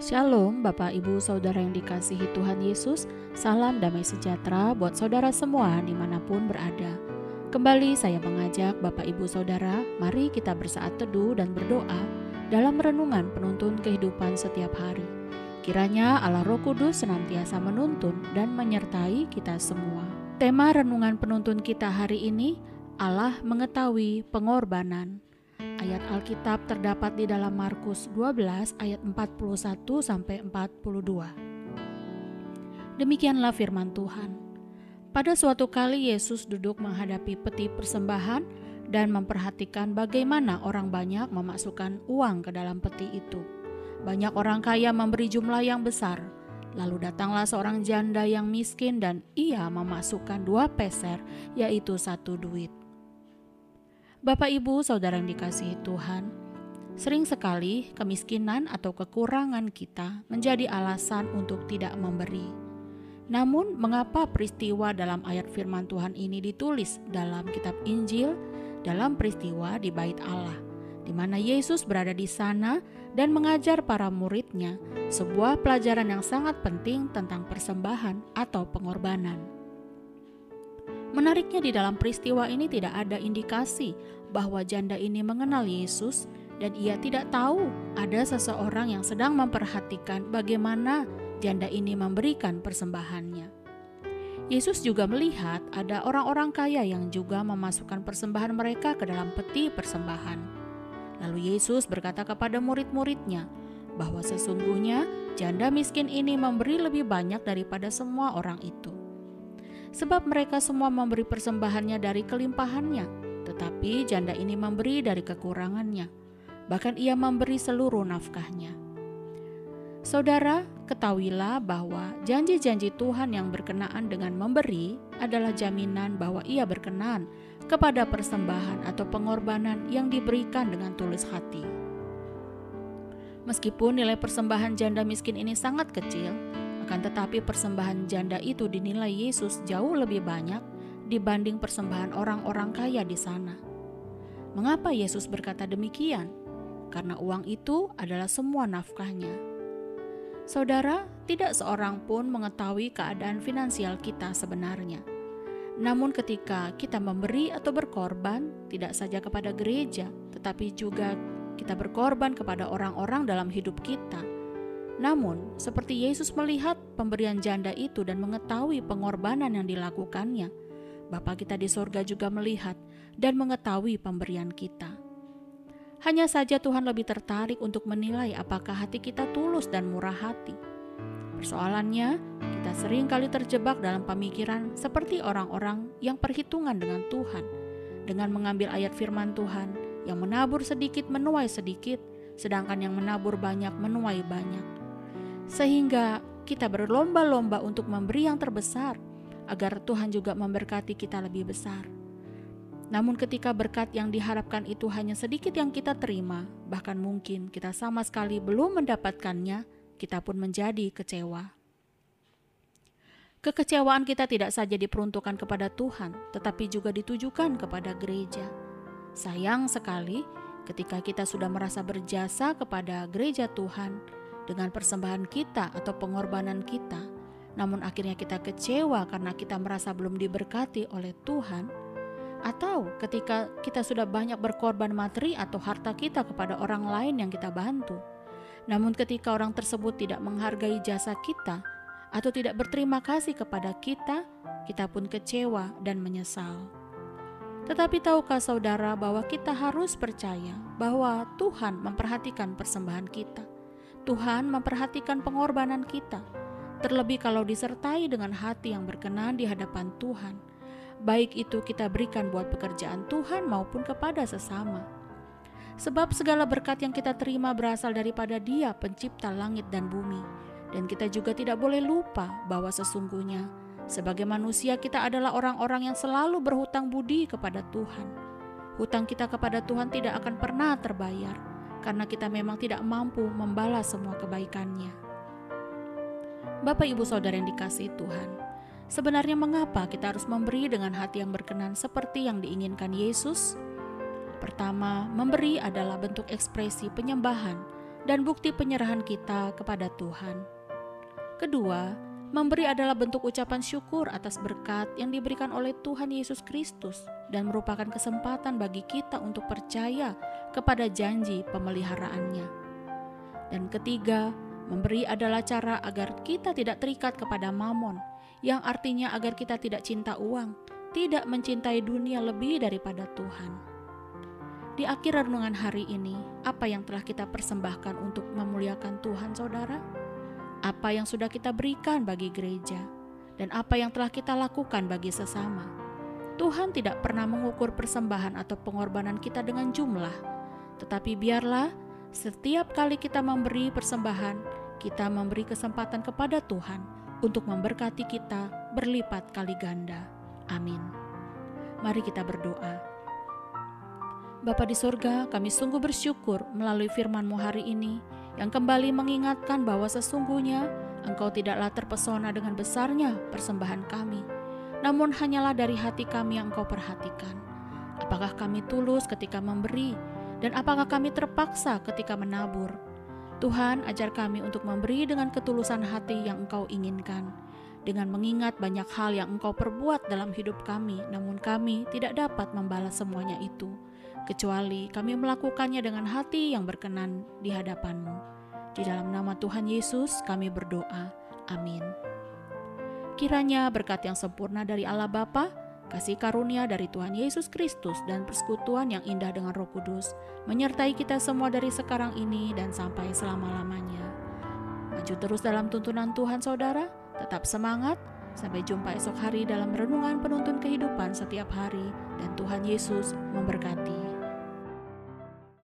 Shalom Bapak Ibu Saudara yang dikasihi Tuhan Yesus. Salam damai sejahtera buat saudara semua di mana pun berada. Kembali saya mengajak Bapak Ibu Saudara Mari kita bersaat teduh dan berdoa Dalam renungan penuntun kehidupan setiap hari. Kiranya Allah Roh Kudus senantiasa menuntun dan menyertai kita semua. Tema renungan penuntun kita hari ini Allah mengetahui pengorbanan Ayat Alkitab terdapat di dalam Markus 12 ayat 41 sampai 42. Demikianlah firman Tuhan. Pada suatu kali Yesus duduk menghadapi peti persembahan dan memperhatikan bagaimana orang banyak memasukkan uang ke dalam peti itu. Banyak orang kaya memberi jumlah yang besar. Lalu datanglah seorang janda yang miskin dan ia memasukkan dua peser, yaitu satu duit. Bapak, ibu, saudara yang dikasihi Tuhan, sering sekali kemiskinan atau kekurangan kita menjadi alasan untuk tidak memberi. Namun, mengapa peristiwa dalam ayat Firman Tuhan ini ditulis dalam Kitab Injil, dalam peristiwa di Bait Allah, di mana Yesus berada di sana dan mengajar para muridnya sebuah pelajaran yang sangat penting tentang persembahan atau pengorbanan? Menariknya di dalam peristiwa ini tidak ada indikasi bahwa janda ini mengenal Yesus dan ia tidak tahu ada seseorang yang sedang memperhatikan bagaimana janda ini memberikan persembahannya. Yesus juga melihat ada orang-orang kaya yang juga memasukkan persembahan mereka ke dalam peti persembahan. Lalu Yesus berkata kepada murid-muridnya bahwa sesungguhnya janda miskin ini memberi lebih banyak daripada semua orang itu sebab mereka semua memberi persembahannya dari kelimpahannya, tetapi janda ini memberi dari kekurangannya. Bahkan ia memberi seluruh nafkahnya. Saudara, ketahuilah bahwa janji-janji Tuhan yang berkenaan dengan memberi adalah jaminan bahwa ia berkenan kepada persembahan atau pengorbanan yang diberikan dengan tulus hati. Meskipun nilai persembahan janda miskin ini sangat kecil, akan tetapi persembahan janda itu dinilai Yesus jauh lebih banyak dibanding persembahan orang-orang kaya di sana. Mengapa Yesus berkata demikian? Karena uang itu adalah semua nafkahnya. Saudara, tidak seorang pun mengetahui keadaan finansial kita sebenarnya. Namun, ketika kita memberi atau berkorban, tidak saja kepada gereja, tetapi juga kita berkorban kepada orang-orang dalam hidup kita namun, seperti Yesus melihat pemberian janda itu dan mengetahui pengorbanan yang dilakukannya, Bapa kita di sorga juga melihat dan mengetahui pemberian kita. Hanya saja Tuhan lebih tertarik untuk menilai apakah hati kita tulus dan murah hati. Persoalannya, kita sering kali terjebak dalam pemikiran seperti orang-orang yang perhitungan dengan Tuhan, dengan mengambil ayat firman Tuhan yang menabur sedikit menuai sedikit, sedangkan yang menabur banyak menuai banyak sehingga kita berlomba-lomba untuk memberi yang terbesar agar Tuhan juga memberkati kita lebih besar. Namun, ketika berkat yang diharapkan itu hanya sedikit yang kita terima, bahkan mungkin kita sama sekali belum mendapatkannya, kita pun menjadi kecewa. Kekecewaan kita tidak saja diperuntukkan kepada Tuhan, tetapi juga ditujukan kepada gereja. Sayang sekali, ketika kita sudah merasa berjasa kepada gereja Tuhan, dengan persembahan kita atau pengorbanan kita, namun akhirnya kita kecewa karena kita merasa belum diberkati oleh Tuhan, atau ketika kita sudah banyak berkorban materi atau harta kita kepada orang lain yang kita bantu, namun ketika orang tersebut tidak menghargai jasa kita atau tidak berterima kasih kepada kita, kita pun kecewa dan menyesal. Tetapi tahukah saudara bahwa kita harus percaya bahwa Tuhan memperhatikan persembahan kita? Tuhan memperhatikan pengorbanan kita, terlebih kalau disertai dengan hati yang berkenan di hadapan Tuhan. Baik itu kita berikan buat pekerjaan Tuhan maupun kepada sesama. Sebab segala berkat yang kita terima berasal daripada Dia, Pencipta langit dan bumi, dan kita juga tidak boleh lupa bahwa sesungguhnya sebagai manusia kita adalah orang-orang yang selalu berhutang budi kepada Tuhan. Hutang kita kepada Tuhan tidak akan pernah terbayar karena kita memang tidak mampu membalas semua kebaikannya. Bapak, ibu, saudara yang dikasih Tuhan, sebenarnya mengapa kita harus memberi dengan hati yang berkenan seperti yang diinginkan Yesus? Pertama, memberi adalah bentuk ekspresi penyembahan dan bukti penyerahan kita kepada Tuhan. Kedua, memberi adalah bentuk ucapan syukur atas berkat yang diberikan oleh Tuhan Yesus Kristus dan merupakan kesempatan bagi kita untuk percaya kepada janji pemeliharaannya. Dan ketiga, memberi adalah cara agar kita tidak terikat kepada mamon, yang artinya agar kita tidak cinta uang, tidak mencintai dunia lebih daripada Tuhan. Di akhir renungan hari ini, apa yang telah kita persembahkan untuk memuliakan Tuhan, saudara? Apa yang sudah kita berikan bagi gereja, dan apa yang telah kita lakukan bagi sesama? Tuhan tidak pernah mengukur persembahan atau pengorbanan kita dengan jumlah, tetapi biarlah setiap kali kita memberi persembahan, kita memberi kesempatan kepada Tuhan untuk memberkati kita berlipat kali ganda. Amin. Mari kita berdoa. Bapa di sorga, kami sungguh bersyukur melalui firman-Mu hari ini yang kembali mengingatkan bahwa sesungguhnya Engkau tidaklah terpesona dengan besarnya persembahan kami, namun hanyalah dari hati kami yang Engkau perhatikan. Apakah kami tulus ketika memberi, dan apakah kami terpaksa ketika menabur? Tuhan, ajar kami untuk memberi dengan ketulusan hati yang Engkau inginkan, dengan mengingat banyak hal yang Engkau perbuat dalam hidup kami, namun kami tidak dapat membalas semuanya itu kecuali kami melakukannya dengan hati yang berkenan di hadapan-Mu. Di dalam nama Tuhan Yesus kami berdoa. Amin. Kiranya berkat yang sempurna dari Allah Bapa, kasih karunia dari Tuhan Yesus Kristus dan persekutuan yang indah dengan Roh Kudus menyertai kita semua dari sekarang ini dan sampai selama-lamanya. Maju terus dalam tuntunan Tuhan saudara, tetap semangat, sampai jumpa esok hari dalam renungan penuntun kehidupan setiap hari dan Tuhan Yesus memberkati.